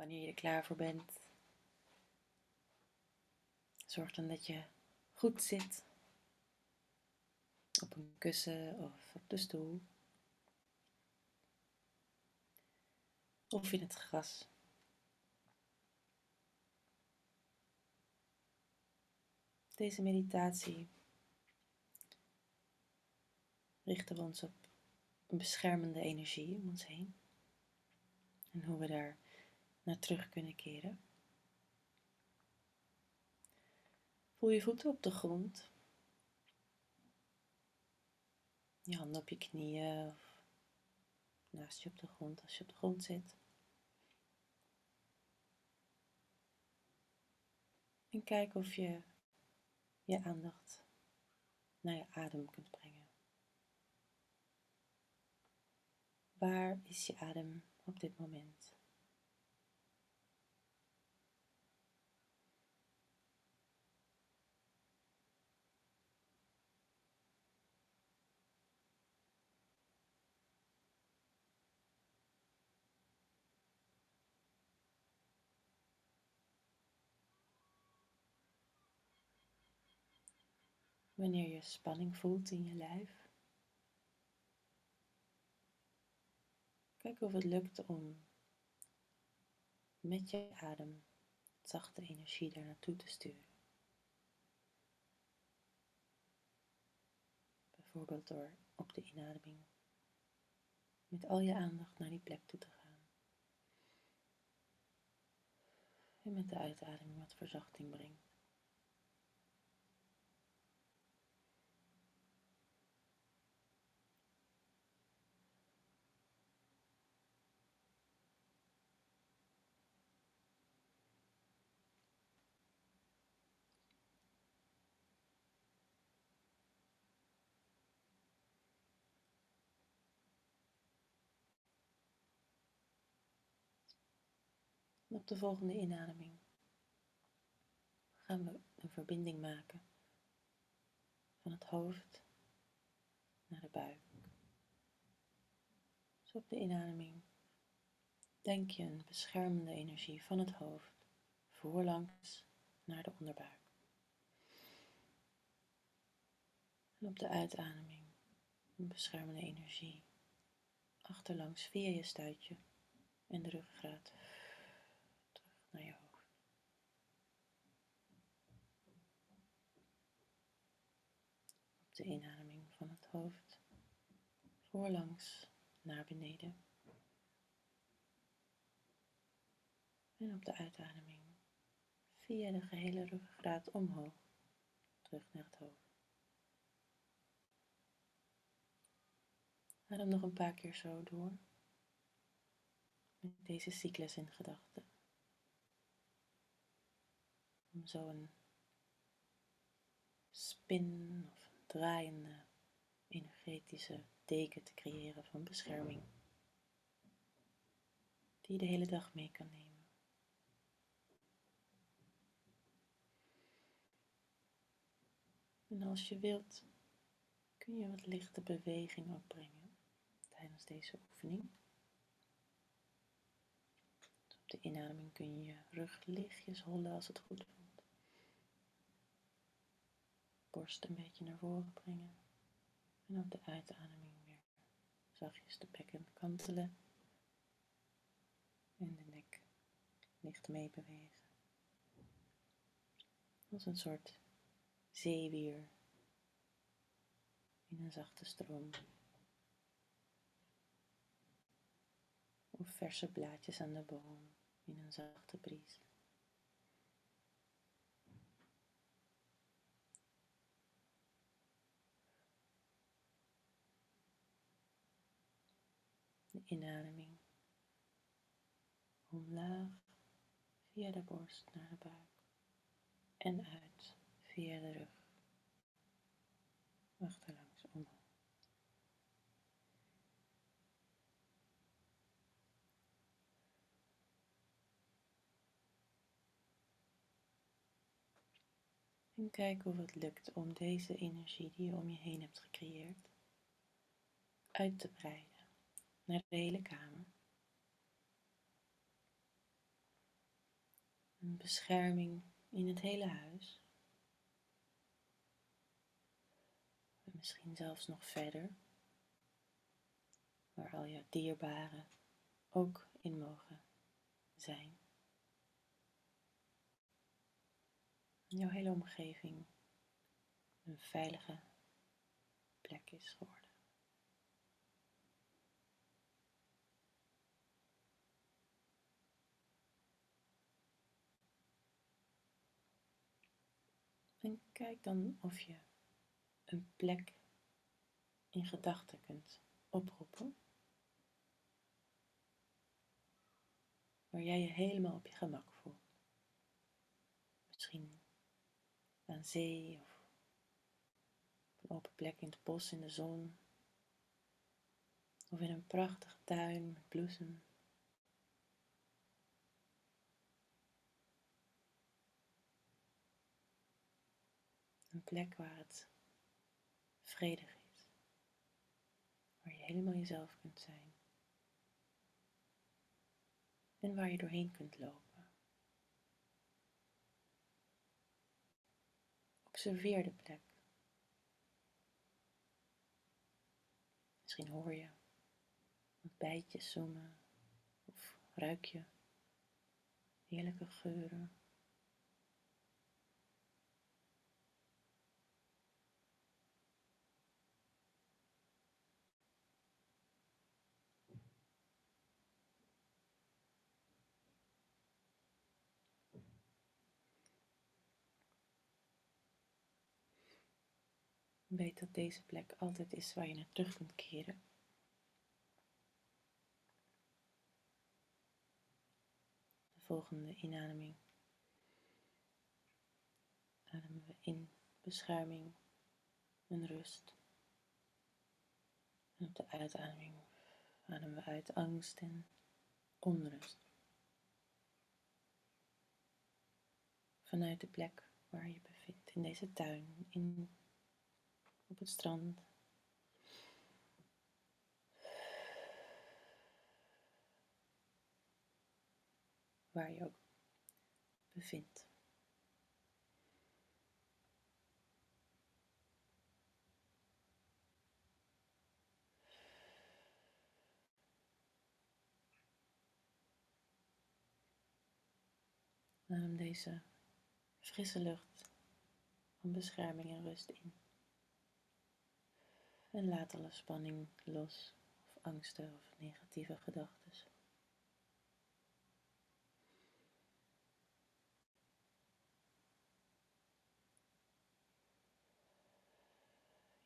Wanneer je er klaar voor bent, zorg dan dat je goed zit. Op een kussen of op de stoel. Of in het gras. Deze meditatie richten we ons op een beschermende energie om ons heen. En hoe we daar naar terug kunnen keren. Voel je voeten op de grond. Je handen op je knieën of naast je op de grond als je op de grond zit. En kijk of je je aandacht naar je adem kunt brengen. Waar is je adem op dit moment? Wanneer je spanning voelt in je lijf, kijk of het lukt om met je adem zachte energie daar naartoe te sturen. Bijvoorbeeld door op de inademing met al je aandacht naar die plek toe te gaan. En met de uitademing wat verzachting brengt. En op de volgende inademing gaan we een verbinding maken van het hoofd naar de buik. Dus op de inademing denk je een beschermende energie van het hoofd voorlangs naar de onderbuik. En op de uitademing een beschermende energie achterlangs via je stuitje en de ruggengraat naar je hoofd. Inademing van het hoofd voorlangs naar beneden. En op de uitademing via de gehele ruggengraat omhoog terug naar het hoofd. Adem nog een paar keer zo door. Met deze cyclus in gedachten om zo een spin of draaiende energetische deken te creëren van bescherming die je de hele dag mee kan nemen. En als je wilt, kun je wat lichte beweging opbrengen tijdens deze oefening de inademing kun je je rug lichtjes hollen als het goed voelt. Borst een beetje naar voren brengen. En op de uitademing weer zachtjes de bekken kantelen. En de nek licht meebewegen. Als een soort zeewier in een zachte stroom. Of verse blaadjes aan de boom in een zachte bries. Inademing. Omlaag via de borst naar de buik en uit via de rug. Achterlangs omhoog. En kijk of het lukt om deze energie die je om je heen hebt gecreëerd uit te breiden naar de hele kamer. Een bescherming in het hele huis. En misschien zelfs nog verder, waar al je dierbaren ook in mogen zijn. jouw hele omgeving een veilige plek is geworden. En kijk dan of je een plek in gedachten kunt oproepen. Waar jij je helemaal op je gemak voelt. Misschien aan zee of op een open plek in het bos in de zon. Of in een prachtige tuin met bloesem. Een plek waar het vredig is. Waar je helemaal jezelf kunt zijn. En waar je doorheen kunt lopen. Observeer de plek. Misschien hoor je wat bijtjes zoomen of ruik je heerlijke geuren. Weet dat deze plek altijd is waar je naar terug kunt keren. De volgende inademing ademen we in bescherming en rust. En op de uitademing ademen we uit angst en onrust. Vanuit de plek waar je bevindt, in deze tuin, in op het strand. Waar je ook bevindt. Adem deze frisse lucht van bescherming en rust in. En laat alle spanning los of angsten of negatieve gedachten.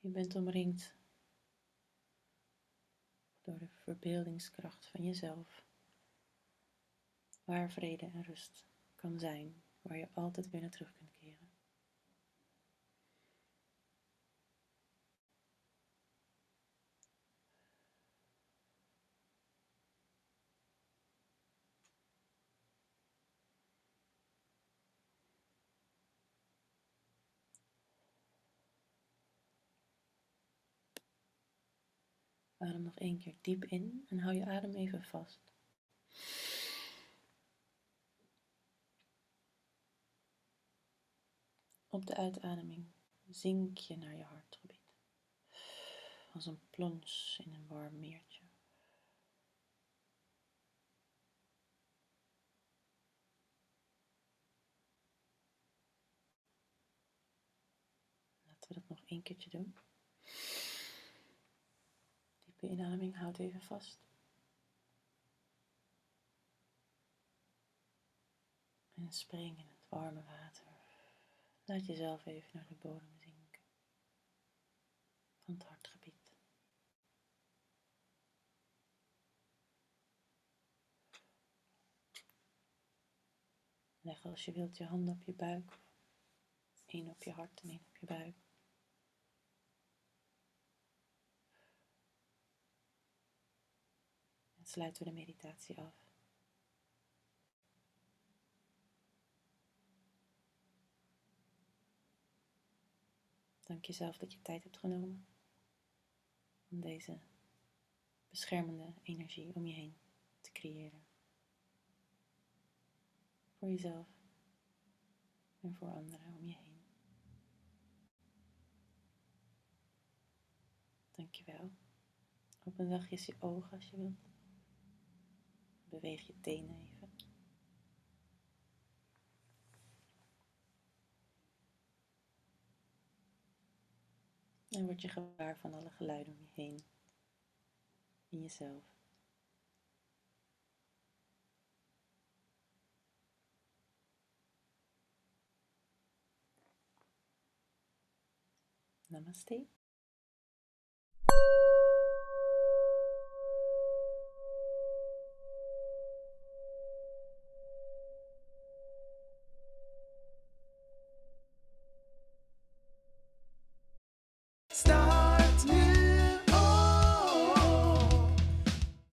Je bent omringd door de verbeeldingskracht van jezelf, waar vrede en rust kan zijn, waar je altijd weer naar terug kunt keren. Adem nog één keer diep in en hou je adem even vast. Op de uitademing zink je naar je hartgebied. Als een plons in een warm meertje. Laten we dat nog één keertje doen inademing, houd even vast. En spring in het warme water. Laat jezelf even naar de bodem zinken van het hartgebied. Leg als je wilt je handen op je buik. Eén op je hart en één op je buik. Sluiten we de meditatie af. Dank jezelf dat je tijd hebt genomen om deze beschermende energie om je heen te creëren. Voor jezelf en voor anderen om je heen. Dankjewel. Open zachtjes je ogen als je wilt. Beweeg je tenen even. En word je gewaar van alle geluiden om je heen. In jezelf. Namaste.